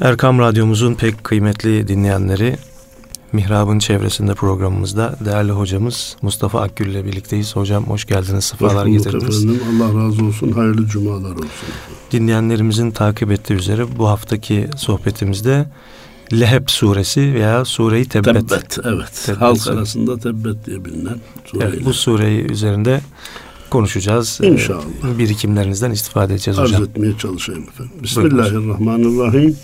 Erkam Radyomuzun pek kıymetli dinleyenleri Mihrab'ın çevresinde programımızda değerli hocamız Mustafa Akgül ile birlikteyiz. Hocam hoş geldiniz, sıfalar getirdiniz. Efendim. Allah razı olsun, hayırlı cumalar olsun. Dinleyenlerimizin takip ettiği üzere bu haftaki sohbetimizde Leheb suresi veya Sure-i Tebbet. Tebbet, evet. Tebbet Halk arasında Tebbet diye bilinen sureyle. Evet, bu sureyi üzerinde konuşacağız. İnşallah. Ee, Birikimlerinizden istifade edeceğiz Arz hocam. etmeye çalışayım efendim. Bismillahirrahmanirrahim.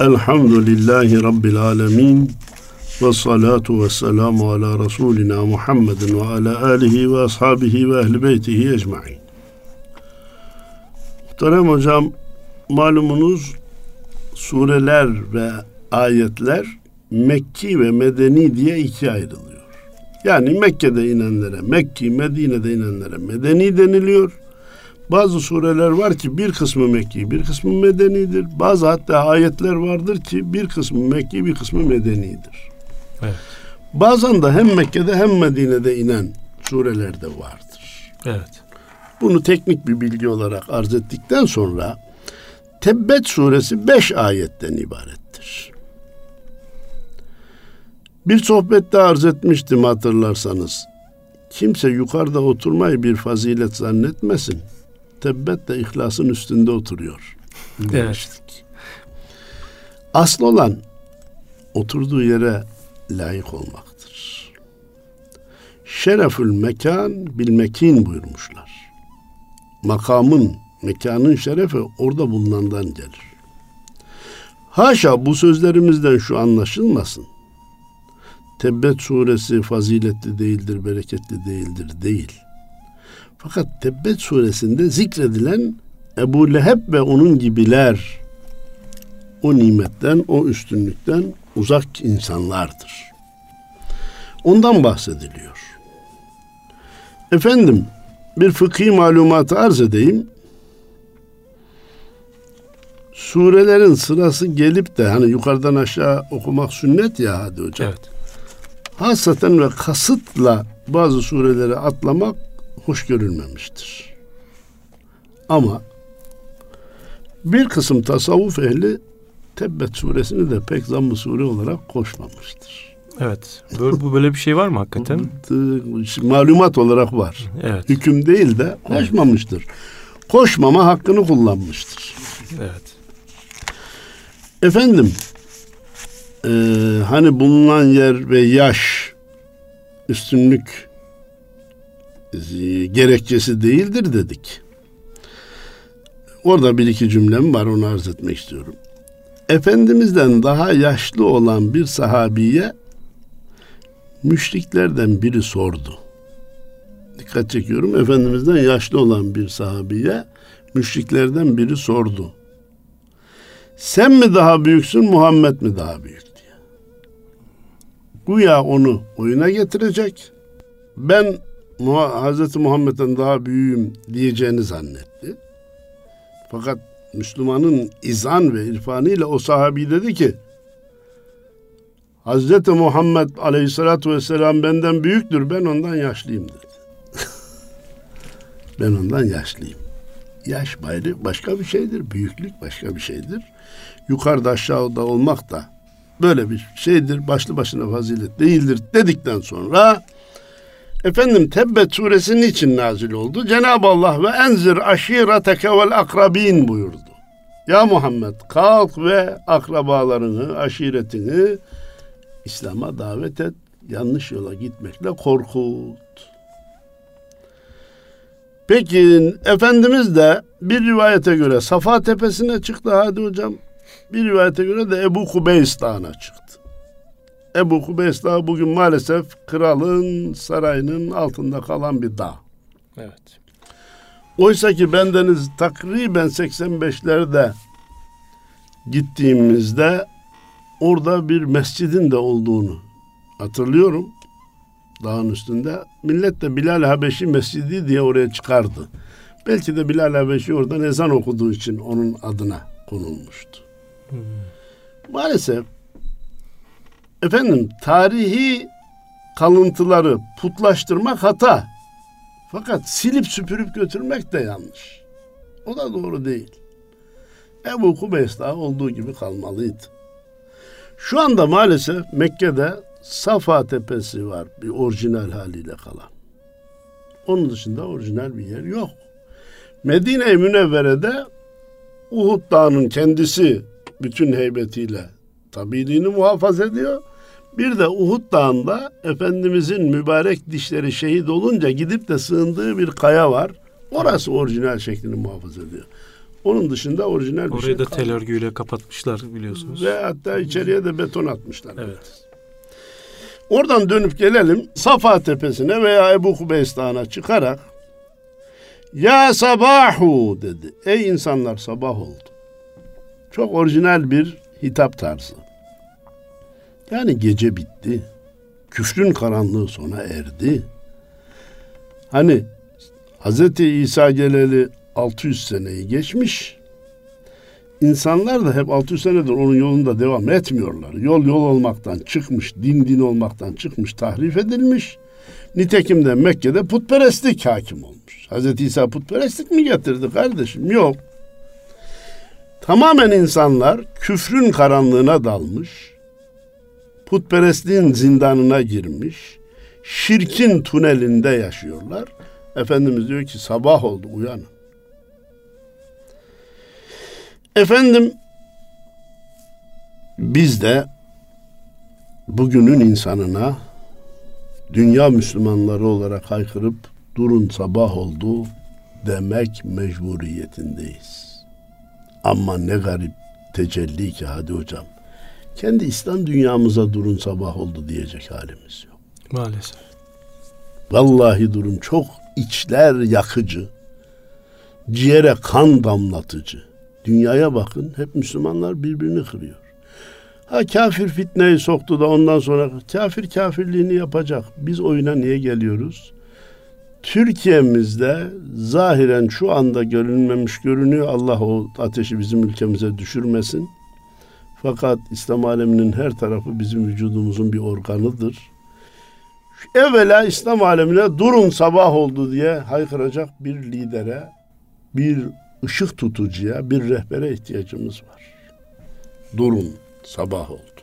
Elhamdülillahi Rabbil alemin. Ve salatu ve selamu ala Resulina Muhammedin ve ala alihi ve ashabihi ve ehli beytihi ecmain. Muhterem hocam, malumunuz sureler ve ayetler Mekki ve Medeni diye ikiye ayrılıyor. Yani Mekke'de inenlere Mekki, Medine'de inenlere Medeni deniliyor. Bazı sureler var ki bir kısmı Mekki, bir kısmı Medenidir. Bazı hatta ayetler vardır ki bir kısmı Mekki, bir kısmı Medenidir. Evet. Bazen de hem Mekke'de hem Medine'de inen sureler de vardır. Evet. Bunu teknik bir bilgi olarak arz ettikten sonra Tebbet suresi beş ayetten ibarettir. Bir sohbette arz etmiştim hatırlarsanız. Kimse yukarıda oturmayı bir fazilet zannetmesin. Tebbet de ihlasın üstünde oturuyor. demiştik. Asıl olan oturduğu yere layık olmaktır. Şerefül mekan bil mekin buyurmuşlar. Makamın, mekanın şerefi orada bulunandan gelir. Haşa bu sözlerimizden şu anlaşılmasın. Tebbet suresi faziletli değildir, bereketli değildir değil. Fakat Tebbet suresinde zikredilen Ebu Leheb ve onun gibiler o nimetten, o üstünlükten uzak insanlardır. Ondan bahsediliyor. Efendim, bir fıkhi malumatı arz edeyim. Surelerin sırası gelip de hani yukarıdan aşağı okumak sünnet ya hadi hocam. Evet. Hasaten ve kasıtla bazı sureleri atlamak hoş görülmemiştir. Ama bir kısım tasavvuf ehli Tebbet suresini de pek zamm-ı sure olarak koşmamıştır. Evet. Böyle, bu böyle bir şey var mı hakikaten? Malumat olarak var. Evet. Hüküm değil de koşmamıştır. Koşmama hakkını kullanmıştır. Evet. Efendim, eee, hani bulunan yer ve yaş üstünlük e, gerekçesi değildir dedik. Orada bir iki cümlem var onu arz etmek istiyorum. Efendimizden daha yaşlı olan bir sahabiye müşriklerden biri sordu. Dikkat çekiyorum. Efendimizden yaşlı olan bir sahabiye müşriklerden biri sordu. Sen mi daha büyüksün, Muhammed mi daha büyük. Güya onu oyuna getirecek. Ben Hazreti Muhammed'den daha büyüğüm diyeceğini zannetti. Fakat Müslümanın izan ve irfanıyla o sahabi dedi ki Hazreti Muhammed aleyhissalatü vesselam benden büyüktür ben ondan yaşlıyım dedi. ben ondan yaşlıyım. Yaş bayrı başka bir şeydir. Büyüklük başka bir şeydir. Yukarıda aşağıda olmak da böyle bir şeydir. Başlı başına fazilet değildir dedikten sonra efendim Tebbet suresinin için nazil oldu. Cenab-ı Allah ve enzir aşireteke vel akrabin buyurdu. Ya Muhammed kalk ve akrabalarını, aşiretini İslam'a davet et. Yanlış yola gitmekle korkut. Peki Efendimiz de bir rivayete göre Safa tepesine çıktı hadi hocam. Bir rivayete göre de Ebu Kubeys Dağı'na çıktı. Ebu Kubeys Dağı bugün maalesef kralın sarayının altında kalan bir dağ. Evet. Oysa ki bendeniz takriben 85'lerde gittiğimizde orada bir mescidin de olduğunu hatırlıyorum. Dağın üstünde. Millet de Bilal Habeşi Mescidi diye oraya çıkardı. Belki de Bilal Habeşi oradan ezan okuduğu için onun adına konulmuştu. Maalesef efendim tarihi kalıntıları putlaştırmak hata. Fakat silip süpürüp götürmek de yanlış. O da doğru değil. Ebu Kubeys daha olduğu gibi kalmalıydı. Şu anda maalesef Mekke'de Safa Tepesi var bir orijinal haliyle kalan. Onun dışında orijinal bir yer yok. Medine-i Münevvere'de Uhud Dağı'nın kendisi bütün heybetiyle tabiiliğini muhafaza ediyor. Bir de Uhud Dağı'nda Efendimizin mübarek dişleri şehit olunca gidip de sığındığı bir kaya var. Orası orijinal şeklini muhafaza ediyor. Onun dışında orijinal bir Orayı şey da tel örgüyle kapatmışlar biliyorsunuz. Ve hatta içeriye de beton atmışlar. Evet. Oradan dönüp gelelim Safa Tepesi'ne veya Ebu Kubeys Dağı'na çıkarak Ya sabahu dedi. Ey insanlar sabah oldu. Çok orijinal bir hitap tarzı. Yani gece bitti. Küfrün karanlığı sona erdi. Hani Hz. İsa geleli 600 seneyi geçmiş. İnsanlar da hep 600 senedir onun yolunda devam etmiyorlar. Yol yol olmaktan çıkmış, din din olmaktan çıkmış, tahrif edilmiş. Nitekim de Mekke'de putperestlik hakim olmuş. Hz. İsa putperestlik mi getirdi kardeşim? Yok. Tamamen insanlar küfrün karanlığına dalmış, putperestliğin zindanına girmiş, şirkin tünelinde yaşıyorlar. Efendimiz diyor ki sabah oldu uyanın. Efendim biz de bugünün insanına dünya Müslümanları olarak haykırıp durun sabah oldu demek mecburiyetindeyiz. Ama ne garip tecelli ki hadi hocam. Kendi İslam dünyamıza durun sabah oldu diyecek halimiz yok. Maalesef. Vallahi durum çok içler yakıcı. Ciğere kan damlatıcı. Dünyaya bakın hep Müslümanlar birbirini kırıyor. Ha kafir fitneyi soktu da ondan sonra kafir kafirliğini yapacak. Biz oyuna niye geliyoruz? Türkiye'mizde zahiren şu anda görünmemiş görünüyor. Allah o ateşi bizim ülkemize düşürmesin. Fakat İslam aleminin her tarafı bizim vücudumuzun bir organıdır. Evvela İslam alemine durun sabah oldu diye haykıracak bir lidere, bir ışık tutucuya, bir rehbere ihtiyacımız var. Durun sabah oldu.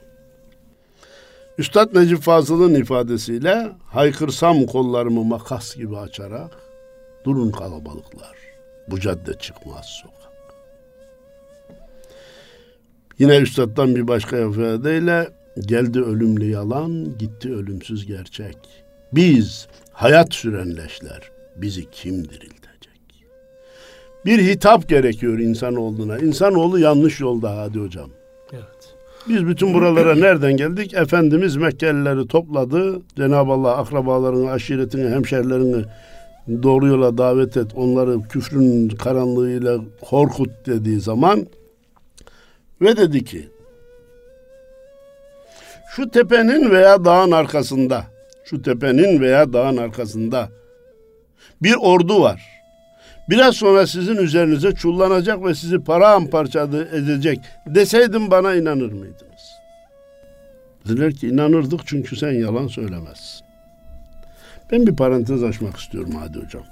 Üstad Necip Fazıl'ın ifadesiyle haykırsam kollarımı makas gibi açarak durun kalabalıklar. Bu cadde çıkmaz sokak. Yine Üstad'dan bir başka ifadeyle geldi ölümlü yalan, gitti ölümsüz gerçek. Biz hayat sürenleşler, bizi kim diriltecek? Bir hitap gerekiyor insanoğluna. İnsanoğlu yanlış yolda hadi hocam. Evet. Biz bütün buralara nereden geldik? Efendimiz Mekkelileri topladı. Cenab-ı Allah akrabalarını, aşiretini, hemşerilerini doğru yola davet et. Onları küfrün karanlığıyla korkut dediği zaman ve dedi ki şu tepenin veya dağın arkasında şu tepenin veya dağın arkasında bir ordu var. Biraz sonra sizin üzerinize çullanacak ve sizi paramparça edecek deseydim bana inanır mıydınız? Dediler ki inanırdık çünkü sen yalan söylemezsin. Ben bir parantez açmak istiyorum hadi hocam.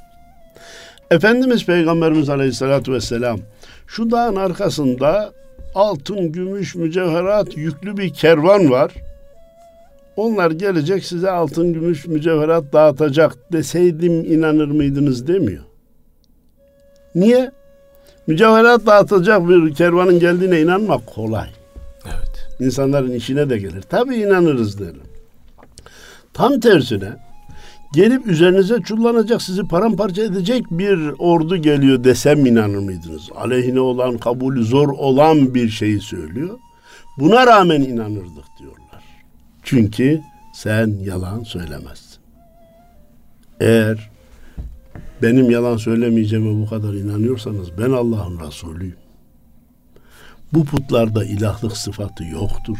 Efendimiz Peygamberimiz Aleyhisselatü Vesselam şu dağın arkasında altın, gümüş, mücevherat yüklü bir kervan var. Onlar gelecek size altın, gümüş, mücevherat dağıtacak deseydim inanır mıydınız demiyor. Niye? Mücevherat dağıtacak bir kervanın geldiğine inanmak kolay. Evet. İnsanların işine de gelir. Tabii inanırız derim. Tam tersine gelip üzerinize çullanacak, sizi paramparça edecek bir ordu geliyor desem inanır mıydınız? Aleyhine olan, kabulü zor olan bir şeyi söylüyor. Buna rağmen inanırdık diyorlar. Çünkü sen yalan söylemezsin. Eğer benim yalan söylemeyeceğime bu kadar inanıyorsanız ben Allah'ın Resulüyüm. Bu putlarda ilahlık sıfatı yoktur.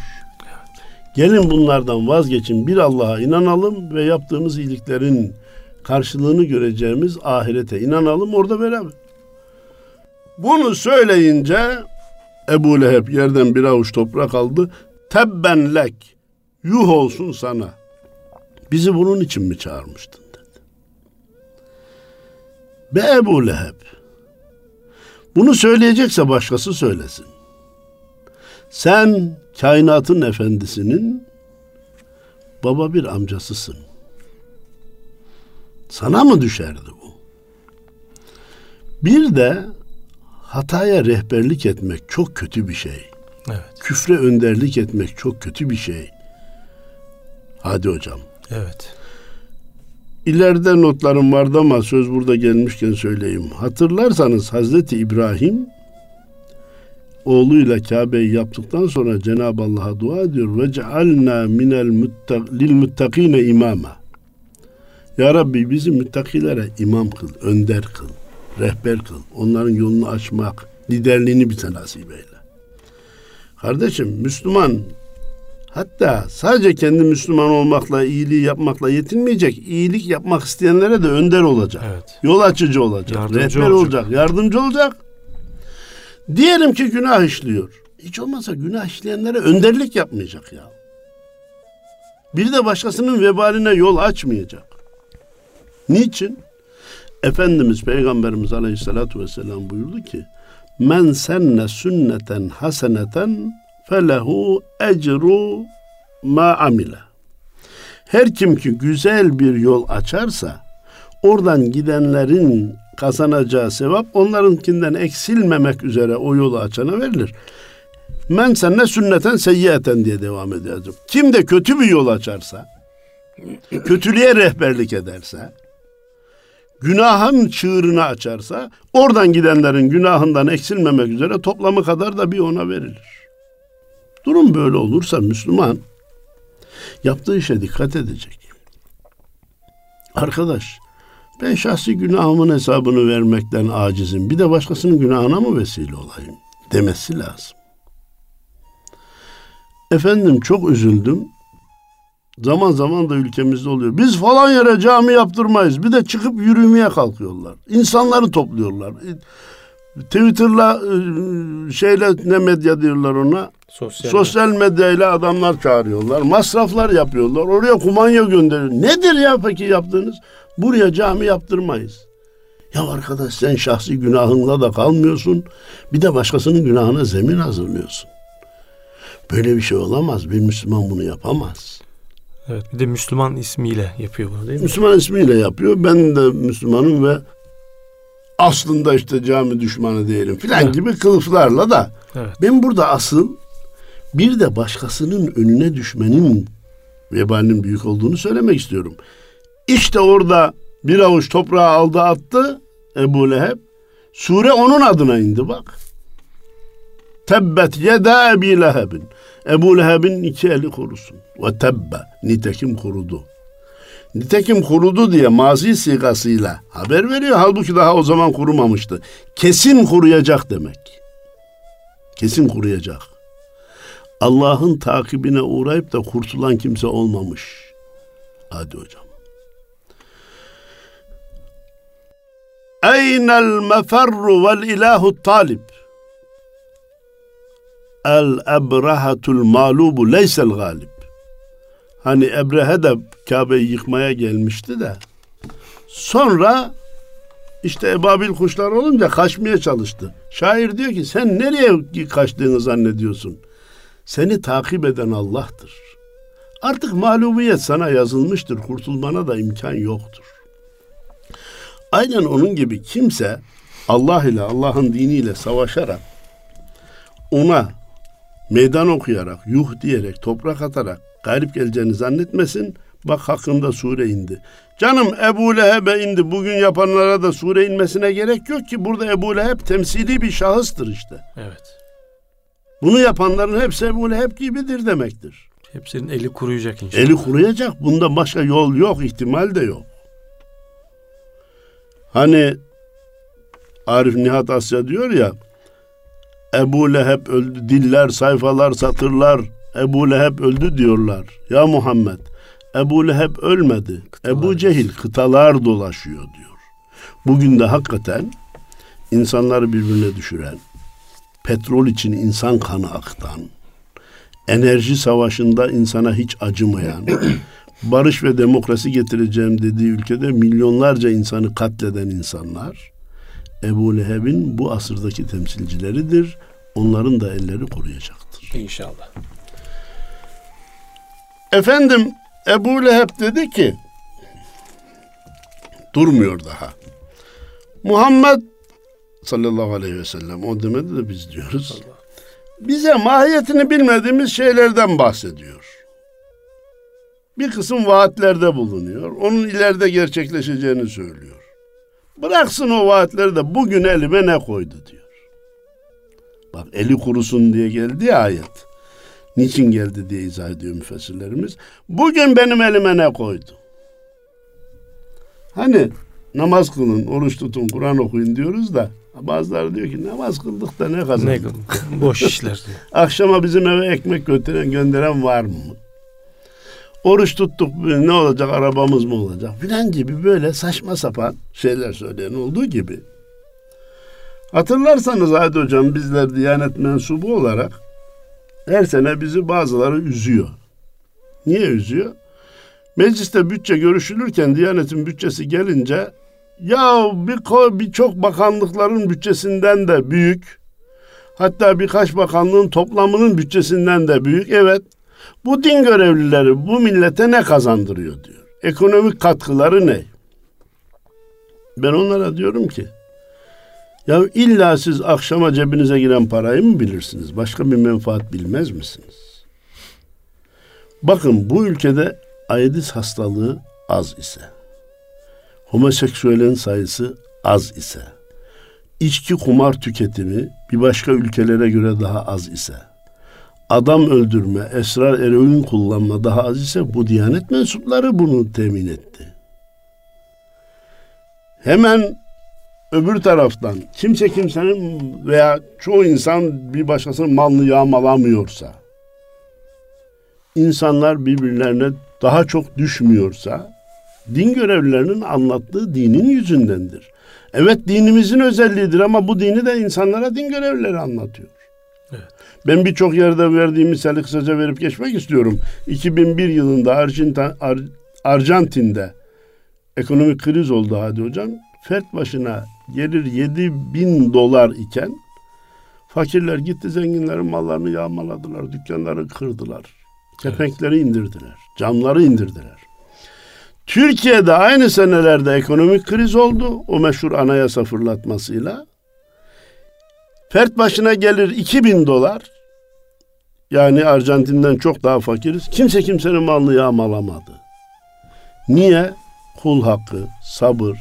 Gelin bunlardan vazgeçin bir Allah'a inanalım ve yaptığımız iyiliklerin karşılığını göreceğimiz ahirete inanalım orada beraber. Bunu söyleyince Ebu Leheb yerden bir avuç toprak aldı. Tebben lek yuh olsun sana. Bizi bunun için mi çağırmıştın. Be Ebu Leheb bunu söyleyecekse başkası söylesin. Sen kainatın efendisinin baba bir amcasısın. Sana mı düşerdi bu? Bir de hataya rehberlik etmek çok kötü bir şey. Evet. Küfre önderlik etmek çok kötü bir şey. Hadi hocam. Evet. İleride notlarım vardı ama söz burada gelmişken söyleyeyim. Hatırlarsanız Hazreti İbrahim oğluyla Kabe'yi yaptıktan sonra Cenab-ı Allah'a dua ediyor. Ve cealna minel lil muttakine imama. Ya Rabbi bizi müttakilere imam kıl, önder kıl, rehber kıl. Onların yolunu açmak, liderliğini bize nasip eyle. Kardeşim Müslüman hatta sadece kendi Müslüman olmakla, iyiliği yapmakla yetinmeyecek. İyilik yapmak isteyenlere de önder olacak. Evet. Yol açıcı olacak. Yardımcı rehber olacak. olacak. Yardımcı olacak. Diyelim ki günah işliyor. Hiç olmazsa günah işleyenlere önderlik yapmayacak ya. Bir de başkasının vebaline yol açmayacak. Niçin? Efendimiz Peygamberimiz Aleyhisselatü Vesselam buyurdu ki Men senne sünneten haseneten felehu ecru ma amile. Her kim ki güzel bir yol açarsa oradan gidenlerin kazanacağı sevap onlarınkinden eksilmemek üzere o yolu açana verilir. Men senne sünneten seyyiyeten diye devam edeceğim. Kim de kötü bir yol açarsa, kötülüğe rehberlik ederse, günahın çığırını açarsa, oradan gidenlerin günahından eksilmemek üzere toplamı kadar da bir ona verilir. Durum böyle olursa Müslüman yaptığı işe dikkat edecek. Arkadaş, ben şahsi günahımın hesabını vermekten acizim. Bir de başkasının günahına mı vesile olayım? Demesi lazım. Efendim çok üzüldüm. Zaman zaman da ülkemizde oluyor. Biz falan yere cami yaptırmayız. Bir de çıkıp yürümeye kalkıyorlar. İnsanları topluyorlar. Twitter'la e, şeyle ne medya diyorlar ona? Sosyal, Sosyal medyayla adamlar çağırıyorlar. Masraflar yapıyorlar. Oraya kumanya gönderiyor. Nedir ya peki yaptığınız? Buraya cami yaptırmayız. Ya arkadaş sen şahsi günahınla da kalmıyorsun. Bir de başkasının günahına zemin hazırlıyorsun. Böyle bir şey olamaz. Bir Müslüman bunu yapamaz. Evet bir de Müslüman ismiyle yapıyor bunu değil mi? Müslüman ismiyle yapıyor. Ben de Müslümanım ve aslında işte cami düşmanı değilim filan Evet. gibi kılıflarla da Evet. ben burada asıl bir de başkasının önüne düşmenin vebalinin büyük olduğunu söylemek istiyorum. İşte orada bir avuç toprağı aldı attı Ebu Leheb. Sure onun adına indi bak. Tebbet yeda Ebi Leheb'in. Ebu Leheb'in iki eli kurusun. Ve tebbe. Nitekim kurudu. Nitekim kurudu diye mazi sigasıyla haber veriyor. Halbuki daha o zaman kurumamıştı. Kesin kuruyacak demek. Kesin kuruyacak. Allah'ın takibine uğrayıp da kurtulan kimse olmamış. Hadi hocam. Eynel meferru vel ilahu talib. El ebrehatul mağlubu leysel galib. Hani Ebrehe de Kabe'yi yıkmaya gelmişti de sonra işte ebabil kuşlar olunca kaçmaya çalıştı. Şair diyor ki sen nereye kaçtığını zannediyorsun? Seni takip eden Allah'tır. Artık mağlubiyet sana yazılmıştır. Kurtulmana da imkan yoktur. Aynen onun gibi kimse Allah ile Allah'ın diniyle savaşarak ona meydan okuyarak, yuh diyerek, toprak atarak galip geleceğini zannetmesin. Bak hakkında sure indi. Canım Ebu Leheb'e indi. Bugün yapanlara da sure inmesine gerek yok ki. Burada Ebu Leheb temsili bir şahıstır işte. Evet. Bunu yapanların hepsi Ebu Leheb gibidir demektir. Hepsinin eli kuruyacak inşallah. Eli kuruyacak. Bunda başka yol yok, ihtimal de yok. Hani Arif Nihat Asya diyor ya Ebu Leheb öldü, diller, sayfalar, satırlar Ebu Leheb öldü diyorlar. Ya Muhammed Ebu Leheb ölmedi. Kıtalar Ebu Cehil kıtalar dolaşıyor diyor. Bugün de hakikaten insanları birbirine düşüren, petrol için insan kanı aktan, enerji savaşında insana hiç acımayan, barış ve demokrasi getireceğim dediği ülkede milyonlarca insanı katleden insanlar Ebu Leheb'in bu asırdaki temsilcileridir. Onların da elleri kuruyacaktır. İnşallah. Efendim Ebu Leheb dedi ki durmuyor daha. Muhammed sallallahu aleyhi ve sellem o demedi de biz diyoruz. Bize mahiyetini bilmediğimiz şeylerden bahsediyor. Bir kısım vaatlerde bulunuyor. Onun ileride gerçekleşeceğini söylüyor. Bıraksın o vaatleri de bugün elime ne koydu diyor. Bak eli kurusun diye geldi ya ayet. Niçin geldi diye izah ediyor müfessirlerimiz. Bugün benim elime ne koydu? Hani namaz kılın, oruç tutun, Kur'an okuyun diyoruz da bazıları diyor ki namaz kıldık da ne kazandık? Ne, boş işler diyor. Akşama bizim eve ekmek götüren, gönderen var mı? Oruç tuttuk ne olacak arabamız mı olacak filan gibi böyle saçma sapan şeyler söyleyen olduğu gibi. Hatırlarsanız Hadi Hocam bizler Diyanet mensubu olarak her sene bizi bazıları üzüyor. Niye üzüyor? Mecliste bütçe görüşülürken Diyanet'in bütçesi gelince ya bir birçok bakanlıkların bütçesinden de büyük hatta birkaç bakanlığın toplamının bütçesinden de büyük evet bu din görevlileri bu millete ne kazandırıyor diyor. Ekonomik katkıları ne? Ben onlara diyorum ki ya illa siz akşama cebinize giren parayı mı bilirsiniz? Başka bir menfaat bilmez misiniz? Bakın bu ülkede AIDS hastalığı az ise, homoseksüelin sayısı az ise, içki kumar tüketimi bir başka ülkelere göre daha az ise, adam öldürme, esrar eroin kullanma daha az ise bu diyanet mensupları bunu temin etti. Hemen öbür taraftan kimse kimsenin veya çoğu insan bir başkasının malını yağmalamıyorsa, insanlar birbirlerine daha çok düşmüyorsa, din görevlilerinin anlattığı dinin yüzündendir. Evet dinimizin özelliğidir ama bu dini de insanlara din görevlileri anlatıyor. Evet. Ben birçok yerde verdiğim misali kısaca verip geçmek istiyorum. 2001 yılında Arjantin, Ar, Arjantin'de ekonomik kriz oldu hadi hocam. Fert başına gelir 7 bin dolar iken fakirler gitti zenginlerin mallarını yağmaladılar, dükkanları kırdılar. Kepenkleri evet. indirdiler, camları indirdiler. Türkiye'de aynı senelerde ekonomik kriz oldu. O meşhur anayasa fırlatmasıyla. Fert başına gelir 2000 dolar. Yani Arjantin'den çok daha fakiriz. Kimse kimsenin malını yağmalamadı. Niye? Kul hakkı, sabır,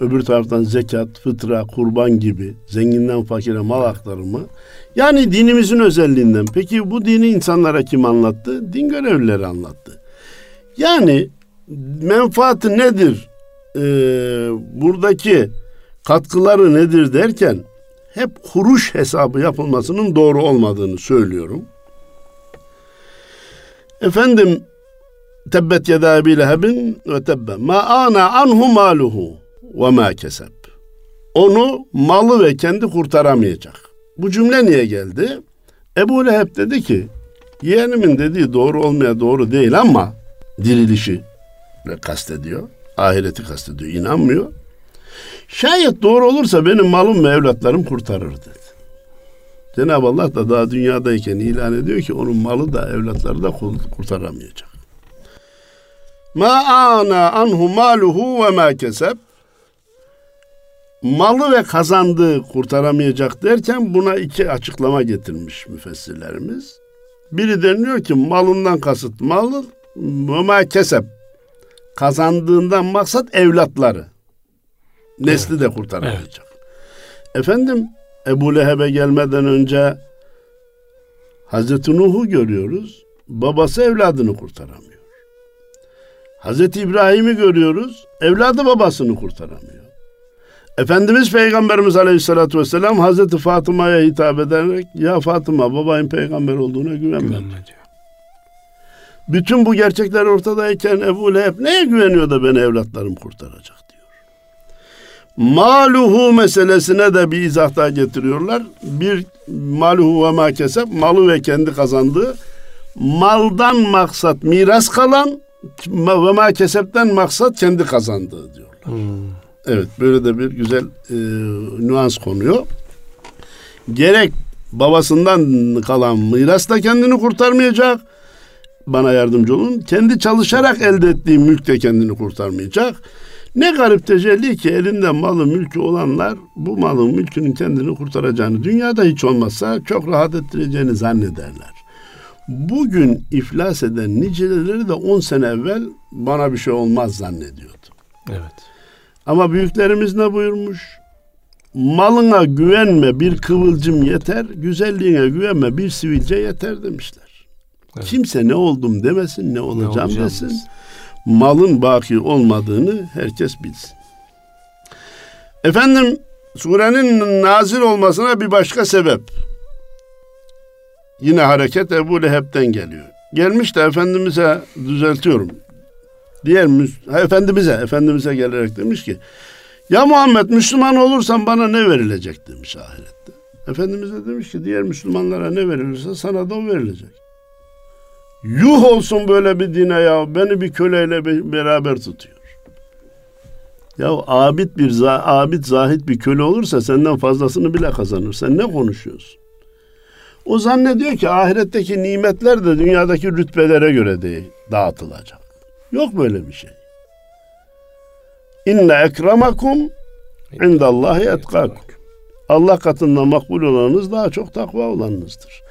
öbür taraftan zekat, fıtra, kurban gibi zenginden fakire mal aktarımı. Yani dinimizin özelliğinden. Peki bu dini insanlara kim anlattı? Din görevlileri anlattı. Yani menfaati nedir? Ee, buradaki katkıları nedir derken hep kuruş hesabı yapılmasının doğru olmadığını söylüyorum. Efendim tebbet yeda ebi lehebin ve tebbe ma ana anhu maluhu ve ma keseb. Onu malı ve kendi kurtaramayacak. Bu cümle niye geldi? Ebu Leheb dedi ki yeğenimin dediği doğru olmaya doğru değil ama dirilişi kastediyor. Ahireti kastediyor. inanmıyor. Şayet doğru olursa benim malım ve evlatlarım kurtarır dedi. Cenab-ı Allah da daha dünyadayken ilan ediyor ki onun malı da evlatları da kurtaramayacak. Ma ana anhu maluhu ve ma keseb malı ve kazandığı kurtaramayacak derken buna iki açıklama getirmiş müfessirlerimiz. Biri deniyor ki malından kasıt malı ve ma keseb kazandığından maksat evlatları. Nesli evet. de kurtaramayacak. Evet. Efendim Ebu Leheb'e gelmeden önce Hazreti Nuh'u görüyoruz. Babası evladını kurtaramıyor. Hazreti İbrahim'i görüyoruz. Evladı babasını kurtaramıyor. Efendimiz Peygamberimiz Aleyhisselatü Vesselam Hazreti Fatıma'ya hitap ederek ya Fatıma babayın peygamber olduğuna güvenme. güvenme diyor. Bütün bu gerçekler ortadayken Ebu Leheb neye güveniyor da beni evlatlarım kurtaracak diyor. Maluhu meselesine de bir izah daha getiriyorlar. Bir maluhu ve ma kesep malı ve kendi kazandığı maldan maksat miras kalan ve ma kesepten maksat kendi kazandığı diyorlar. Hmm. Evet böyle de bir güzel e, nüans konuyor. Gerek babasından kalan mirasla kendini kurtarmayacak. Bana yardımcı olun. Kendi çalışarak elde ettiği mülk de kendini kurtarmayacak. Ne garip tecelli ki elinde malı mülkü olanlar bu malın mülkünün kendini kurtaracağını dünyada hiç olmazsa çok rahat ettireceğini zannederler. Bugün iflas eden niceleri de 10 sene evvel bana bir şey olmaz zannediyordu. Evet. Ama büyüklerimiz ne buyurmuş? Malına güvenme bir kıvılcım yeter, güzelliğine güvenme bir sivilce yeter demişler. Evet. Kimse ne oldum demesin, ne olacağım, ne desin. Desin. Malın baki olmadığını herkes bilsin. Efendim surenin nazil olmasına bir başka sebep. Yine hareket Ebu Leheb'den geliyor. Gelmiş de Efendimiz'e düzeltiyorum. Diğer Efendimiz'e, Efendimiz'e gelerek demiş ki ya Muhammed Müslüman olursan bana ne verilecek demiş ahirette. Efendimiz de demiş ki diğer Müslümanlara ne verilirse sana da o verilecek. Yuh olsun böyle bir dine ya beni bir köleyle beraber tutuyor. Ya abid bir abid zahit bir köle olursa senden fazlasını bile kazanır. Sen ne konuşuyorsun? O zannediyor ki ahiretteki nimetler de dünyadaki rütbelere göre değil, dağıtılacak. Yok böyle bir şey. İnne ekremakum indallahi etkakum. Allah katında makbul olanınız daha çok takva olanınızdır.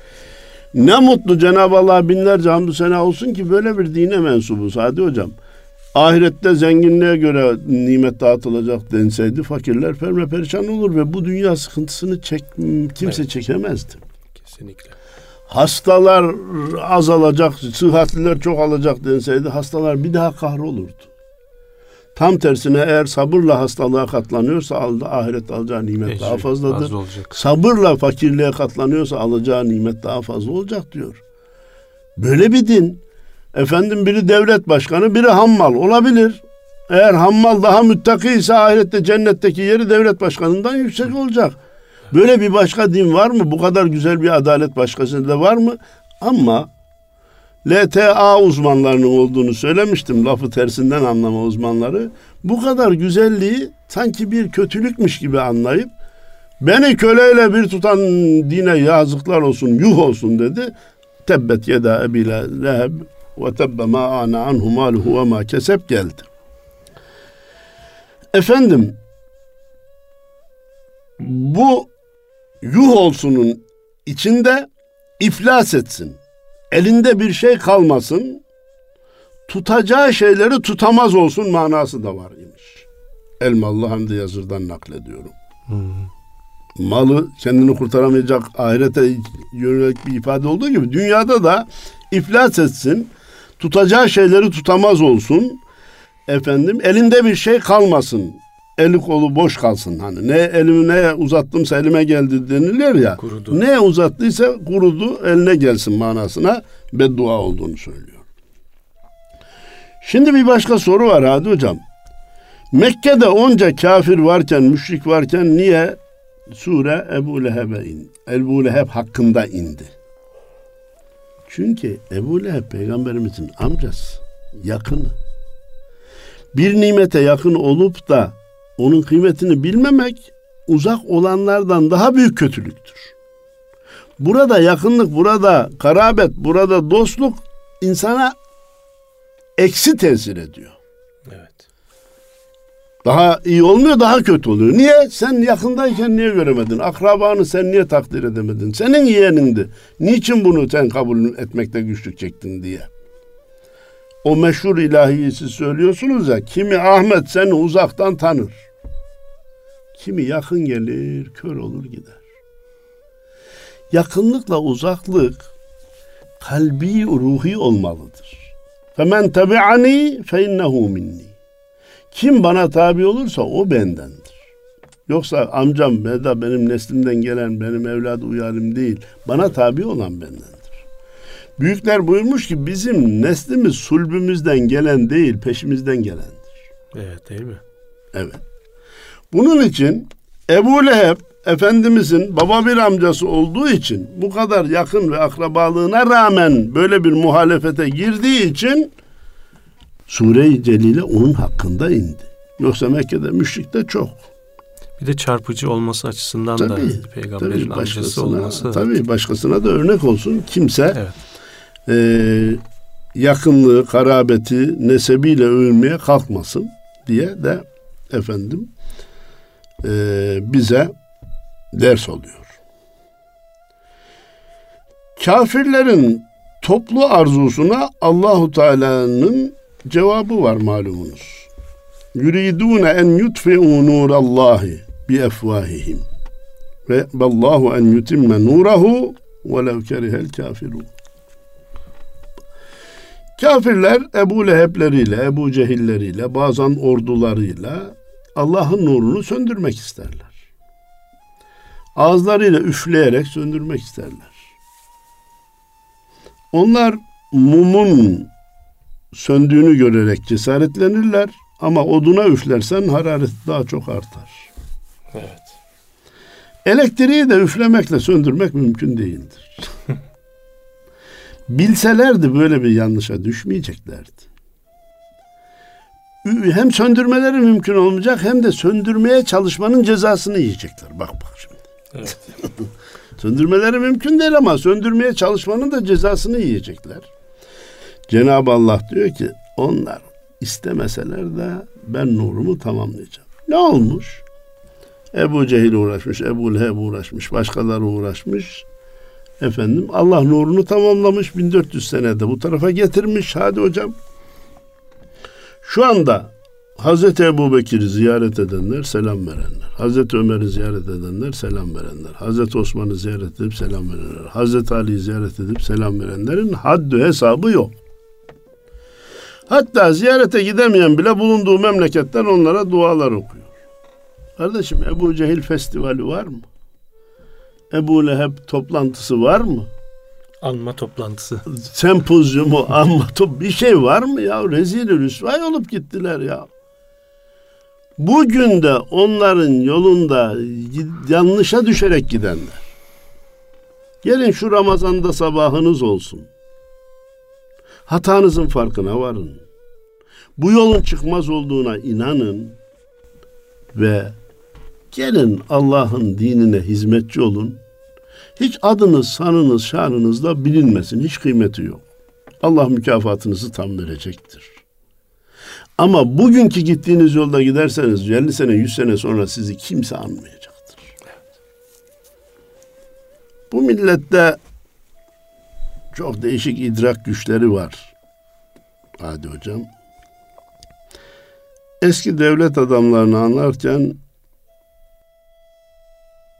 Ne mutlu Cenab-ı Allah binlerce hamdü sena olsun ki böyle bir dine mensubuz Hadi hocam. Ahirette zenginliğe göre nimet dağıtılacak denseydi fakirler perme perişan olur ve bu dünya sıkıntısını çek, kimse evet. çekemezdi. Kesinlikle. Hastalar azalacak, sıhhatliler çok alacak denseydi hastalar bir daha kahrolurdu. Tam tersine eğer sabırla hastalığa katlanıyorsa ahiret alacağı nimet Ecri, daha fazladır. Sabırla fakirliğe katlanıyorsa alacağı nimet daha fazla olacak diyor. Böyle bir din. Efendim biri devlet başkanı, biri hammal olabilir. Eğer hammal daha müttaki ise ahirette cennetteki yeri devlet başkanından yüksek olacak. Böyle bir başka din var mı? Bu kadar güzel bir adalet başkasında var mı? Ama LTA uzmanlarının olduğunu söylemiştim. Lafı tersinden anlama uzmanları. Bu kadar güzelliği sanki bir kötülükmüş gibi anlayıp beni köleyle bir tutan dine yazıklar olsun, yuh olsun dedi. Tebbet yeda ebile leheb ve tebbe ma ana anhu maluhu ve ma kesep geldi. Efendim bu yuh olsunun içinde iflas etsin elinde bir şey kalmasın, tutacağı şeyleri tutamaz olsun manası da var imiş. Elmalı Hamdi Yazır'dan naklediyorum. Hmm. Malı kendini kurtaramayacak ahirete yönelik bir ifade olduğu gibi dünyada da iflas etsin, tutacağı şeyleri tutamaz olsun, efendim elinde bir şey kalmasın eli kolu boş kalsın hani ne elimi ne uzattımsa elime geldi denilir ya. Kurudu. Ne uzattıysa kurudu eline gelsin manasına beddua olduğunu söylüyor. Şimdi bir başka soru var Hadi hocam. Mekke'de onca kafir varken, müşrik varken niye sure Ebu Leheb'e indi? Ebu Leheb hakkında indi. Çünkü Ebu Leheb peygamberimizin amcası, yakını. Bir nimete yakın olup da onun kıymetini bilmemek uzak olanlardan daha büyük kötülüktür. Burada yakınlık, burada karabet, burada dostluk insana eksi tesir ediyor. Evet. Daha iyi olmuyor, daha kötü oluyor. Niye? Sen yakındayken niye göremedin? Akrabanı sen niye takdir edemedin? Senin yeğenindi. Niçin bunu sen kabul etmekte güçlük çektin diye. O meşhur ilahiyi siz söylüyorsunuz ya, kimi Ahmet seni uzaktan tanır. Kimi yakın gelir, kör olur gider. Yakınlıkla uzaklık kalbi ruhi olmalıdır. Femen tabi'ani fe innehu minni. Kim bana tabi olursa o bendendir. Yoksa amcam ya da benim neslimden gelen benim evladı uyalim değil. Bana tabi olan bendendir. Büyükler buyurmuş ki bizim neslimiz sulbümüzden gelen değil peşimizden gelendir. Evet değil mi? Evet. Bunun için Ebu Leheb Efendimizin baba bir amcası olduğu için bu kadar yakın ve akrabalığına rağmen böyle bir muhalefete girdiği için Sure-i Celile onun hakkında indi. Yoksa Mekke'de müşrik de çok. Bir de çarpıcı olması açısından tabii, da peygamberin tabii amcası olması. Tabii başkasına da örnek olsun. Kimse evet. e, yakınlığı, karabeti, nesebiyle övülmeye kalkmasın diye de efendim e, bize ders oluyor. Kafirlerin toplu arzusuna Allahu Teala'nın cevabı var malumunuz. Yuridune en yutfi'u nurallahi bi efvahihim ve ballahu en yutimme nurahu velev kerihel kafirun. Kafirler Ebu Lehebleriyle, Ebu Cehilleriyle, bazen ordularıyla Allah'ın nurunu söndürmek isterler. Ağızlarıyla üfleyerek söndürmek isterler. Onlar mumun söndüğünü görerek cesaretlenirler ama oduna üflersen hararet daha çok artar. Evet. Elektriği de üflemekle söndürmek mümkün değildir. Bilselerdi böyle bir yanlışa düşmeyeceklerdi. Hem söndürmeleri mümkün olmayacak hem de söndürmeye çalışmanın cezasını yiyecekler. Bak bak şimdi. Evet. Söndürmeleri mümkün değil ama söndürmeye çalışmanın da cezasını yiyecekler. Cenab-ı Allah diyor ki onlar istemeseler de ben nurumu tamamlayacağım. Ne olmuş? Ebu Cehil uğraşmış, Ebu Leheb uğraşmış, başkaları uğraşmış. Efendim Allah nurunu tamamlamış 1400 senede bu tarafa getirmiş. Hadi hocam. Şu anda Hazreti Ebu Bekir'i ziyaret edenler selam verenler. Hazreti Ömer'i ziyaret edenler selam verenler. Hazreti Osman'ı ziyaret edip selam verenler. Hazreti Ali'yi ziyaret edip selam verenlerin haddü hesabı yok. Hatta ziyarete gidemeyen bile bulunduğu memleketten onlara dualar okuyor. Kardeşim Ebu Cehil festivali var mı? Ebu Leheb toplantısı var mı? Anma toplantısı. Sempozyumu, anma top bir şey var mı ya? Rezil rüsvay olup gittiler ya. Bugün de onların yolunda yanlışa düşerek gidenler. Gelin şu Ramazan'da sabahınız olsun. Hatanızın farkına varın. Bu yolun çıkmaz olduğuna inanın ve gelin Allah'ın dinine hizmetçi olun. Hiç adınız, sanınız, şanınız da bilinmesin. Hiç kıymeti yok. Allah mükafatınızı tam verecektir. Ama bugünkü gittiğiniz yolda giderseniz 50 sene, 100 sene sonra sizi kimse anmayacaktır. Bu millette çok değişik idrak güçleri var. Hadi hocam. Eski devlet adamlarını anlarken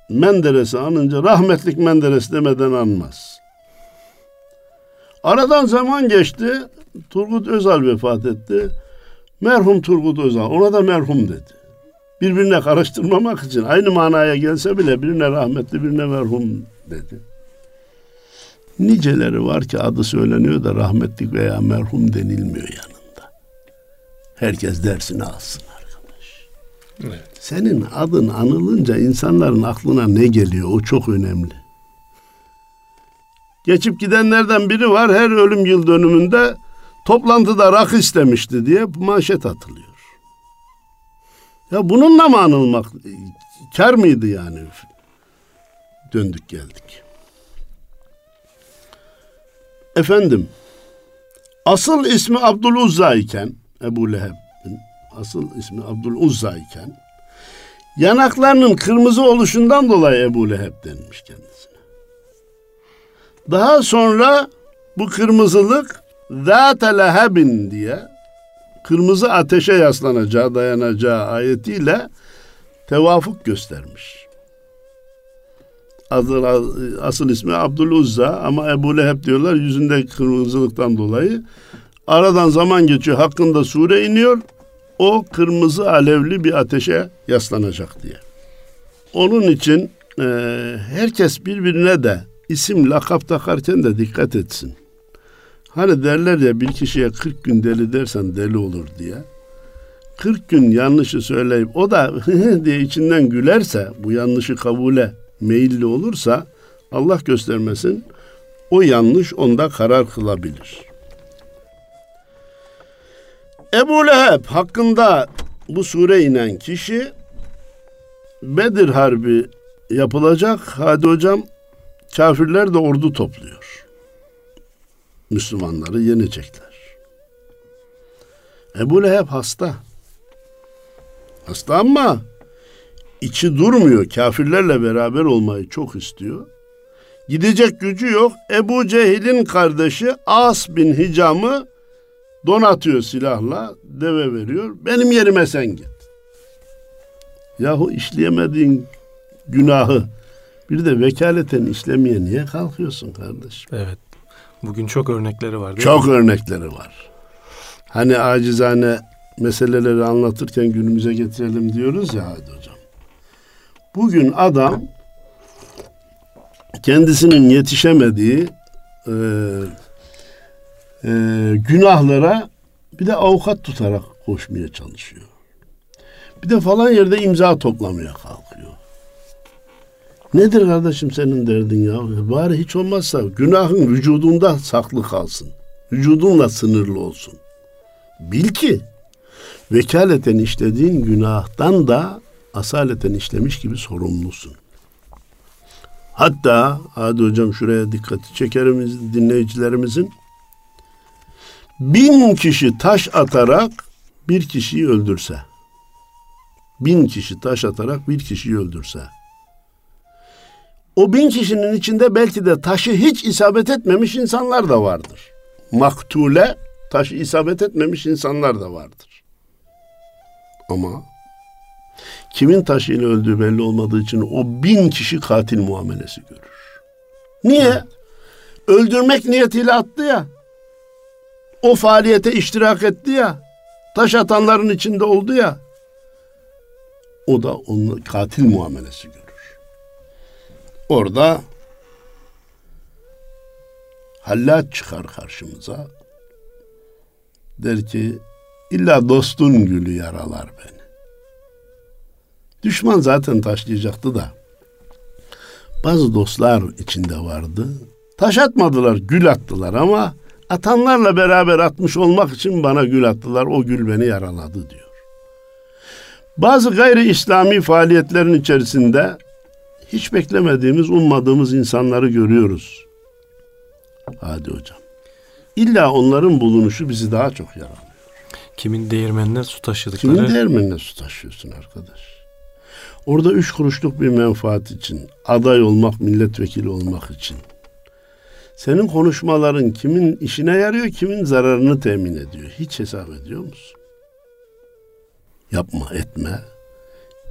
Menderes'i anınca rahmetlik Menderes demeden anmaz. Aradan zaman geçti. Turgut Özal vefat etti. Merhum Turgut Özal. Ona da merhum dedi. Birbirine karıştırmamak için aynı manaya gelse bile birine rahmetli birine merhum dedi. Niceleri var ki adı söyleniyor da rahmetlik veya merhum denilmiyor yanında. Herkes dersini alsın. Senin adın anılınca insanların aklına ne geliyor o çok önemli. Geçip gidenlerden biri var her ölüm yıl dönümünde toplantıda rakı istemişti diye manşet atılıyor. Ya bununla mı anılmak kar mıydı yani? Döndük geldik. Efendim, asıl ismi Abdüluzza iken, Ebu Leheb'in asıl ismi Abdüluzza iken, yanaklarının kırmızı oluşundan dolayı Ebu Leheb denmiş kendisine. Daha sonra bu kırmızılık Zâte lehebin diye kırmızı ateşe yaslanacağı, dayanacağı ayetiyle tevafuk göstermiş. Adı, asıl ismi Abdüluzza ama Ebu Leheb diyorlar yüzünde kırmızılıktan dolayı. Aradan zaman geçiyor hakkında sure iniyor. O kırmızı alevli bir ateşe yaslanacak diye. Onun için e, herkes birbirine de isim lakap takarken de dikkat etsin. Hani derler ya bir kişiye 40 gün deli dersen deli olur diye. 40 gün yanlışı söyleyip o da diye içinden gülerse bu yanlışı kabule meyilli olursa Allah göstermesin o yanlış onda karar kılabilir. Ebu Leheb hakkında bu sure inen kişi Bedir Harbi yapılacak. Hadi hocam kafirler de ordu topluyor. Müslümanları yenecekler. Ebu Leheb hasta. Hasta ama içi durmuyor. Kafirlerle beraber olmayı çok istiyor. Gidecek gücü yok. Ebu Cehil'in kardeşi As bin Hicam'ı donatıyor silahla, deve veriyor. Benim yerime sen git. Yahu işleyemediğin günahı bir de vekaleten işlemeye niye kalkıyorsun kardeşim? Evet. Bugün çok örnekleri var Çok mi? örnekleri var. Hani acizane meseleleri anlatırken günümüze getirelim diyoruz ya hadi hocam. Bugün adam kendisinin yetişemediği e, e, günahlara bir de avukat tutarak koşmaya çalışıyor. Bir de falan yerde imza toplamaya kalkıyor. Nedir kardeşim senin derdin ya? Bari hiç olmazsa günahın vücudunda saklı kalsın. Vücudunla sınırlı olsun. Bil ki vekaleten işlediğin günahtan da asaleten işlemiş gibi sorumlusun. Hatta hadi hocam şuraya dikkati çekerim dinleyicilerimizin. Bin kişi taş atarak bir kişiyi öldürse. Bin kişi taş atarak bir kişiyi öldürse. O bin kişinin içinde belki de taşı hiç isabet etmemiş insanlar da vardır. Maktule taşı isabet etmemiş insanlar da vardır. Ama kimin taşıyla öldüğü belli olmadığı için o bin kişi katil muamelesi görür. Niye? Öldürmek niyetiyle attı ya. O faaliyete iştirak etti ya. Taş atanların içinde oldu ya. O da onun katil muamelesi görür. Orada Hallat çıkar karşımıza. Der ki illa dostun gülü yaralar beni. Düşman zaten taşlayacaktı da. Bazı dostlar içinde vardı. Taş atmadılar, gül attılar ama atanlarla beraber atmış olmak için bana gül attılar. O gül beni yaraladı diyor. Bazı gayri İslami faaliyetlerin içerisinde hiç beklemediğimiz, ummadığımız insanları görüyoruz. Hadi hocam. İlla onların bulunuşu bizi daha çok yaralıyor. Kimin değirmenine su taşıdıkları. Kimin değirmenine su taşıyorsun arkadaş? Orada üç kuruşluk bir menfaat için, aday olmak, milletvekili olmak için. Senin konuşmaların kimin işine yarıyor, kimin zararını temin ediyor? Hiç hesap ediyor musun? Yapma, etme.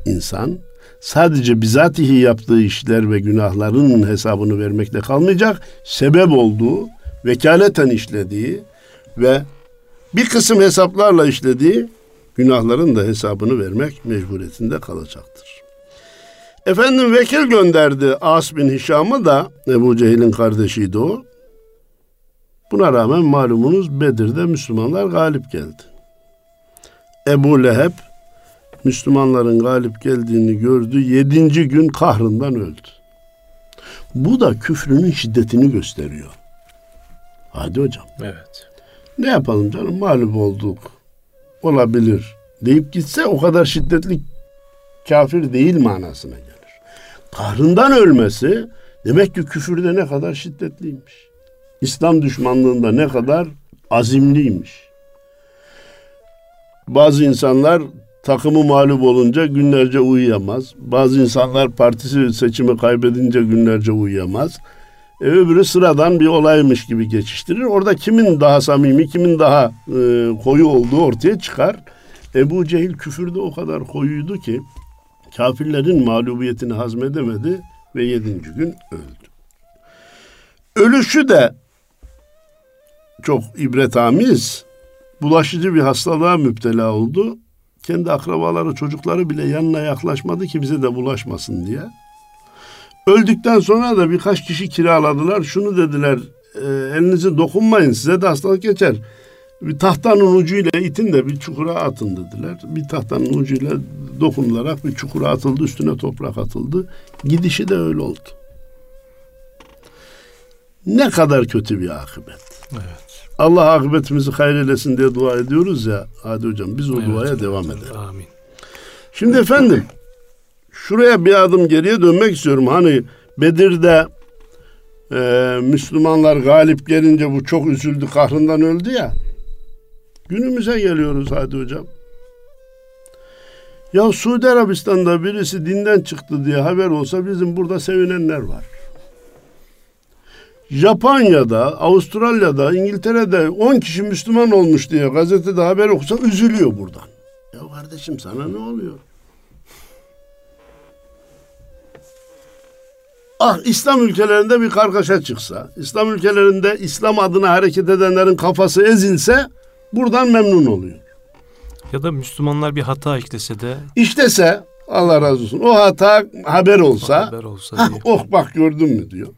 İnsan sadece bizatihi yaptığı işler ve günahların hesabını vermekle kalmayacak, sebep olduğu, vekaleten işlediği ve bir kısım hesaplarla işlediği günahların da hesabını vermek mecburiyetinde kalacaktır. Efendim vekil gönderdi As bin Hişam'ı da Ebu Cehil'in kardeşiydi o. Buna rağmen malumunuz Bedir'de Müslümanlar galip geldi. Ebu Leheb Müslümanların galip geldiğini gördü. Yedinci gün kahrından öldü. Bu da küfrünün şiddetini gösteriyor. Hadi hocam. Evet. Ne yapalım canım mağlup olduk. Olabilir deyip gitse o kadar şiddetli kafir değil manasına. Kahrından ölmesi demek ki küfürde ne kadar şiddetliymiş. İslam düşmanlığında ne kadar azimliymiş. Bazı insanlar takımı mağlup olunca günlerce uyuyamaz. Bazı insanlar partisi seçimi kaybedince günlerce uyuyamaz. E, öbürü sıradan bir olaymış gibi geçiştirir. Orada kimin daha samimi, kimin daha e, koyu olduğu ortaya çıkar. Ebu Cehil küfürde o kadar koyuydu ki kafirlerin mağlubiyetini hazmedemedi ve yedinci gün öldü. Ölüşü de çok ibretamiz, bulaşıcı bir hastalığa müptela oldu. Kendi akrabaları, çocukları bile yanına yaklaşmadı ki bize de bulaşmasın diye. Öldükten sonra da birkaç kişi kiraladılar. Şunu dediler, e, elinizi dokunmayın size de hastalık geçer. Bir tahtanın ucuyla itin de bir çukura atın dediler. Bir tahtanın ucuyla dokunularak bir çukura atıldı, üstüne toprak atıldı. Gidişi de öyle oldu. Ne kadar kötü bir akıbet. Evet. Allah akıbetimizi hayır diye dua ediyoruz ya. Hadi hocam biz o Evet. duaya devam edelim. Amin. Şimdi efendim şuraya bir adım geriye dönmek istiyorum. Hani Bedir'de e, Müslümanlar galip gelince bu çok üzüldü, kahrından öldü ya. Günümüze geliyoruz hadi hocam. Ya Suudi Arabistan'da birisi dinden çıktı diye haber olsa bizim burada sevinenler var. Japonya'da, Avustralya'da, İngiltere'de 10 kişi Müslüman olmuş diye gazetede haber okusa üzülüyor buradan. Ya kardeşim sana ne oluyor? Ah İslam ülkelerinde bir kargaşa çıksa, İslam ülkelerinde İslam adına hareket edenlerin kafası ezilse buradan memnun oluyor. Ya da Müslümanlar bir hata işlese de İştese Allah razı olsun. O hata haber olsa, haber olsa "Hah, diye. oh bak gördün mü diyor.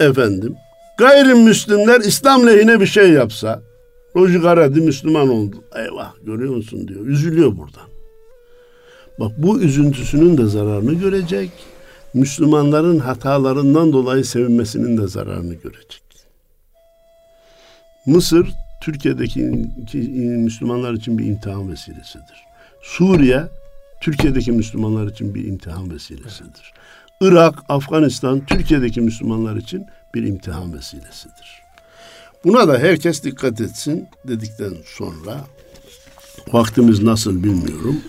Efendim, gayrimüslimler İslam lehine bir şey yapsa, Roji Garadi Müslüman oldu. Eyvah görüyor musun diyor. Üzülüyor buradan. Bak bu üzüntüsünün de zararını görecek. Müslümanların hatalarından dolayı sevinmesinin de zararını görecek. Mısır Türkiye'deki ki- Müslümanlar için bir imtihan vesilesidir. Suriye Türkiye'deki Müslümanlar için bir imtihan vesilesidir. Irak, Afganistan Türkiye'deki Müslümanlar için bir imtihan vesilesidir. Buna da herkes dikkat etsin dedikten sonra vaktimiz nasıl bilmiyorum.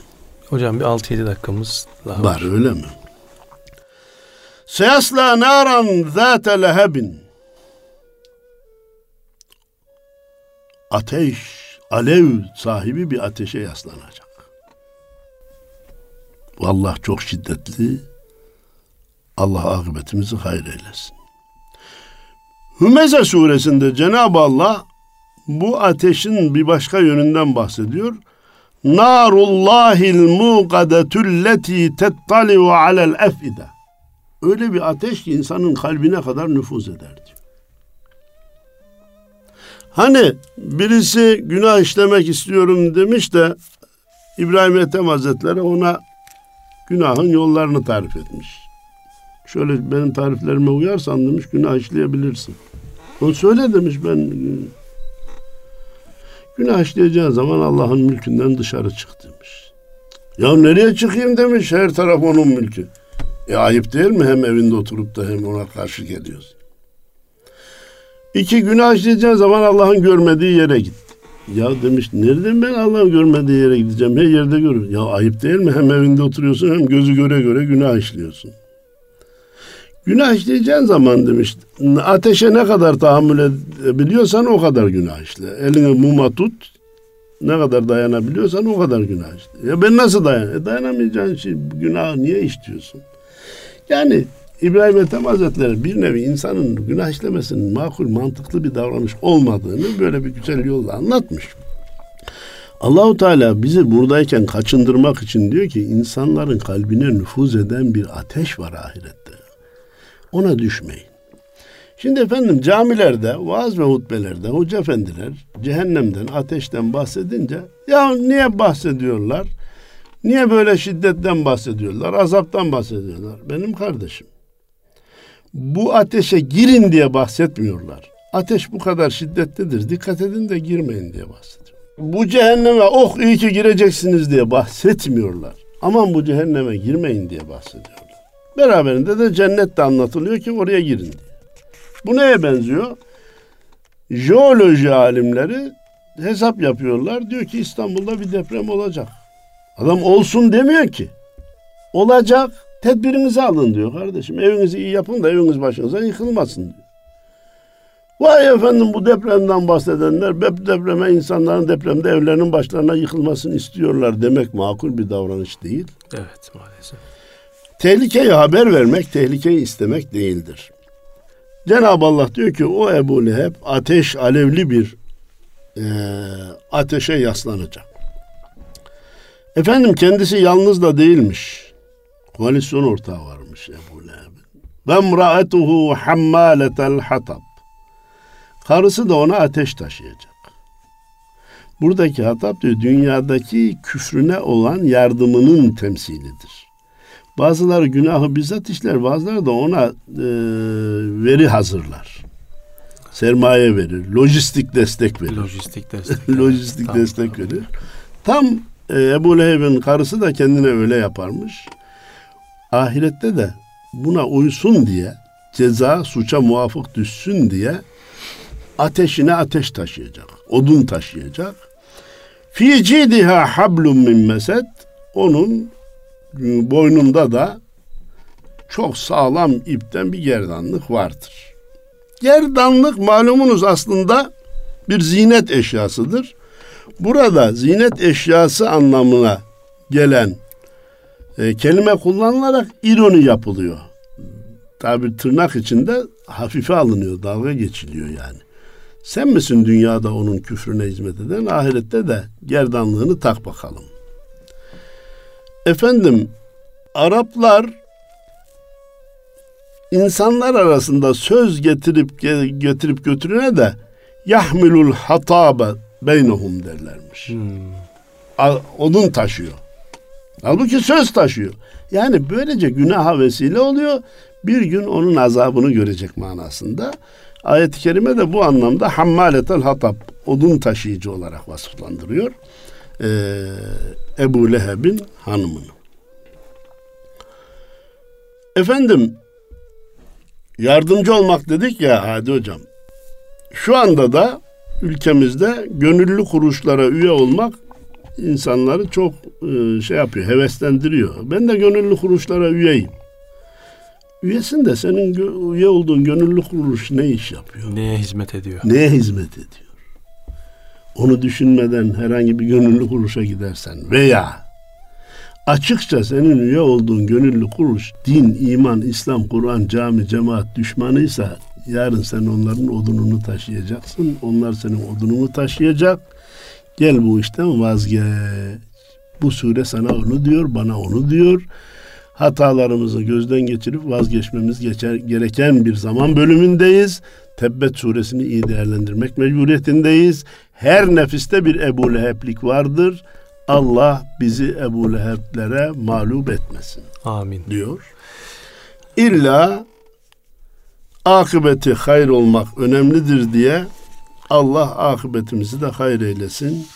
Hocam bir 6-7 dakikamız daha var. Var öyle mi? Seyasla naran zâte lehebin. Ateş, alev sahibi bir ateşe yaslanacak. Vallahi çok şiddetli. Allah akıbetimizi hayır eylesin. Hümeze suresinde Cenab-ı Allah bu ateşin bir başka yönünden bahsediyor. Narullahil muqadetulleti tettaliu alel efide. Öyle bir ateş ki insanın kalbine kadar nüfuz eder diyor. Hani birisi günah işlemek istiyorum demiş de İbrahim Ethem Hazretleri ona günahın yollarını tarif etmiş. Şöyle benim tariflerime uyarsan demiş günah işleyebilirsin. O söyle demiş ben Günah işleyeceğin zaman Allah'ın mülkünden dışarı çık demiş. Ya nereye çıkayım demiş her taraf onun mülkü. E ayıp değil mi hem evinde oturup da hem ona karşı geliyorsun. İki günah işleyeceğin zaman Allah'ın görmediği yere git. Ya demiş nereden ben Allah'ın görmediği yere gideceğim? Her yerde görür. Ya ayıp değil mi? Hem evinde oturuyorsun hem gözü göre göre günah işliyorsun. Günah işleyeceğin zaman demiş ateşe ne kadar tahammül edebiliyorsan o kadar günah işle. Elini muma tut ne kadar dayanabiliyorsan o kadar günah işle. Ya ben nasıl dayan? E dayanamayacağın şey günah niye işliyorsun? Yani İbrahim Ethem Hazretleri bir nevi insanın günah işlemesinin makul, mantıklı bir davranış olmadığını böyle bir güzel yolla anlatmış. Allahu Teala bizi buradayken kaçındırmak için diyor ki insanların kalbine nüfuz eden bir ateş var ahirette. Ona düşmeyin. Şimdi efendim camilerde, vaaz ve hutbelerde hoca efendiler cehennemden, ateşten bahsedince ya niye bahsediyorlar? Niye böyle şiddetten bahsediyorlar? Azaptan bahsediyorlar. Benim kardeşim. Bu ateşe girin diye bahsetmiyorlar. Ateş bu kadar şiddetlidir. Dikkat edin de girmeyin diye bahsediyor. Bu cehenneme oh iyi ki gireceksiniz diye bahsetmiyorlar. Aman bu cehenneme girmeyin diye bahsediyorlar. Beraberinde de cennet de anlatılıyor ki oraya girin diye. Bu neye benziyor? Jeoloji alimleri hesap yapıyorlar. Diyor ki İstanbul'da bir deprem olacak. Adam olsun demiyor ki. Olacak. Tedbirinizi alın diyor kardeşim. Evinizi iyi yapın da eviniz başınıza yıkılmasın diyor. Vay efendim bu depremden bahsedenler depreme insanların depremde evlerinin başlarına yıkılmasını istiyorlar demek makul bir davranış değil. Evet maalesef. Tehlikeyi haber vermek, tehlikeyi istemek değildir. Cenab-ı Allah diyor ki o Ebu Leheb ateş alevli bir e, ateşe yaslanacak. Efendim kendisi yalnız da değilmiş. Koalisyon ortağı varmış Ebu Leheb'in. Ve mra'etuhu hammaletel hatab. Karısı da ona ateş taşıyacak. Buradaki hatap diyor dünyadaki küfrüne olan yardımının temsilidir. Bazıları günahı bizzat işler, bazıları da ona e, veri hazırlar. Sermaye verir, lojistik destek verir. Lojistik destek. lojistik Tamam, destek tamam. verir. Tam e, Ebu Leheb'in karısı da kendine öyle yaparmış. Ahirette de buna uysun diye ceza suça muvafık düşsün diye ateşine ateş taşıyacak. Odun taşıyacak. Fi cidiha hablum min mesed onun boynunda da çok sağlam ipten bir gerdanlık vardır. Gerdanlık malumunuz aslında bir zinet eşyasıdır. Burada zinet eşyası anlamına gelen e, kelime kullanılarak ironi yapılıyor. Tabi tırnak içinde hafife alınıyor, dalga geçiliyor yani. Sen misin dünyada onun küfrüne hizmet eden, ahirette de gerdanlığını tak bakalım. Efendim, Araplar insanlar arasında söz getirip getirip götürene de yahmilul hatabe beynehum derlermiş. Hmm. Odun taşıyor. Halbuki söz taşıyor. Yani böylece günaha vesile oluyor. Bir gün onun azabını görecek manasında. Ayet-i kerime de bu anlamda hammaletel hatab, odun taşıyıcı olarak vasıflandırıyor. Ee, Ebu Leheb'in hanımını. Efendim, yardımcı olmak dedik ya Hadi Hocam. Şu anda da ülkemizde gönüllü kuruluşlara üye olmak insanları çok e, şey yapıyor, heveslendiriyor. Ben de gönüllü kuruluşlara üyeyim. Üyesin de senin üye olduğun gönüllü kuruluş ne iş yapıyor? Neye hizmet ediyor? Neye hizmet ediyor? Onu düşünmeden herhangi bir gönüllü kuruluşa gidersen veya açıkça senin üye olduğun gönüllü kuruluş din, iman, İslam, Kur'an, cami, cemaat düşmanıysa yarın sen onların odununu taşıyacaksın. Onlar senin odununu taşıyacak. Gel bu işten vazgeç. Bu sure sana onu diyor, bana onu diyor hatalarımızı gözden geçirip vazgeçmemiz geçer, gereken bir zaman bölümündeyiz. Tebbet suresini iyi değerlendirmek mecburiyetindeyiz. Her nefiste bir Ebu Leheb'lik vardır. Allah bizi Ebu Leheb'lere mağlup etmesin. Amin. Diyor. İlla akıbeti hayır olmak önemlidir diye Allah akıbetimizi de hayır eylesin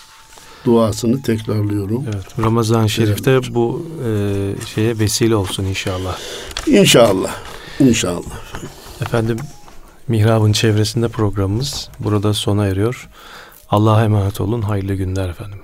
duasını tekrarlıyorum. Evet, Ramazan-ı Şerif'te evet. bu e, şeye vesile olsun inşallah. İnşallah. İnşallah. Efendim Mihrab'ın çevresinde programımız burada sona eriyor. Allah'a emanet olun. Hayırlı günler efendim.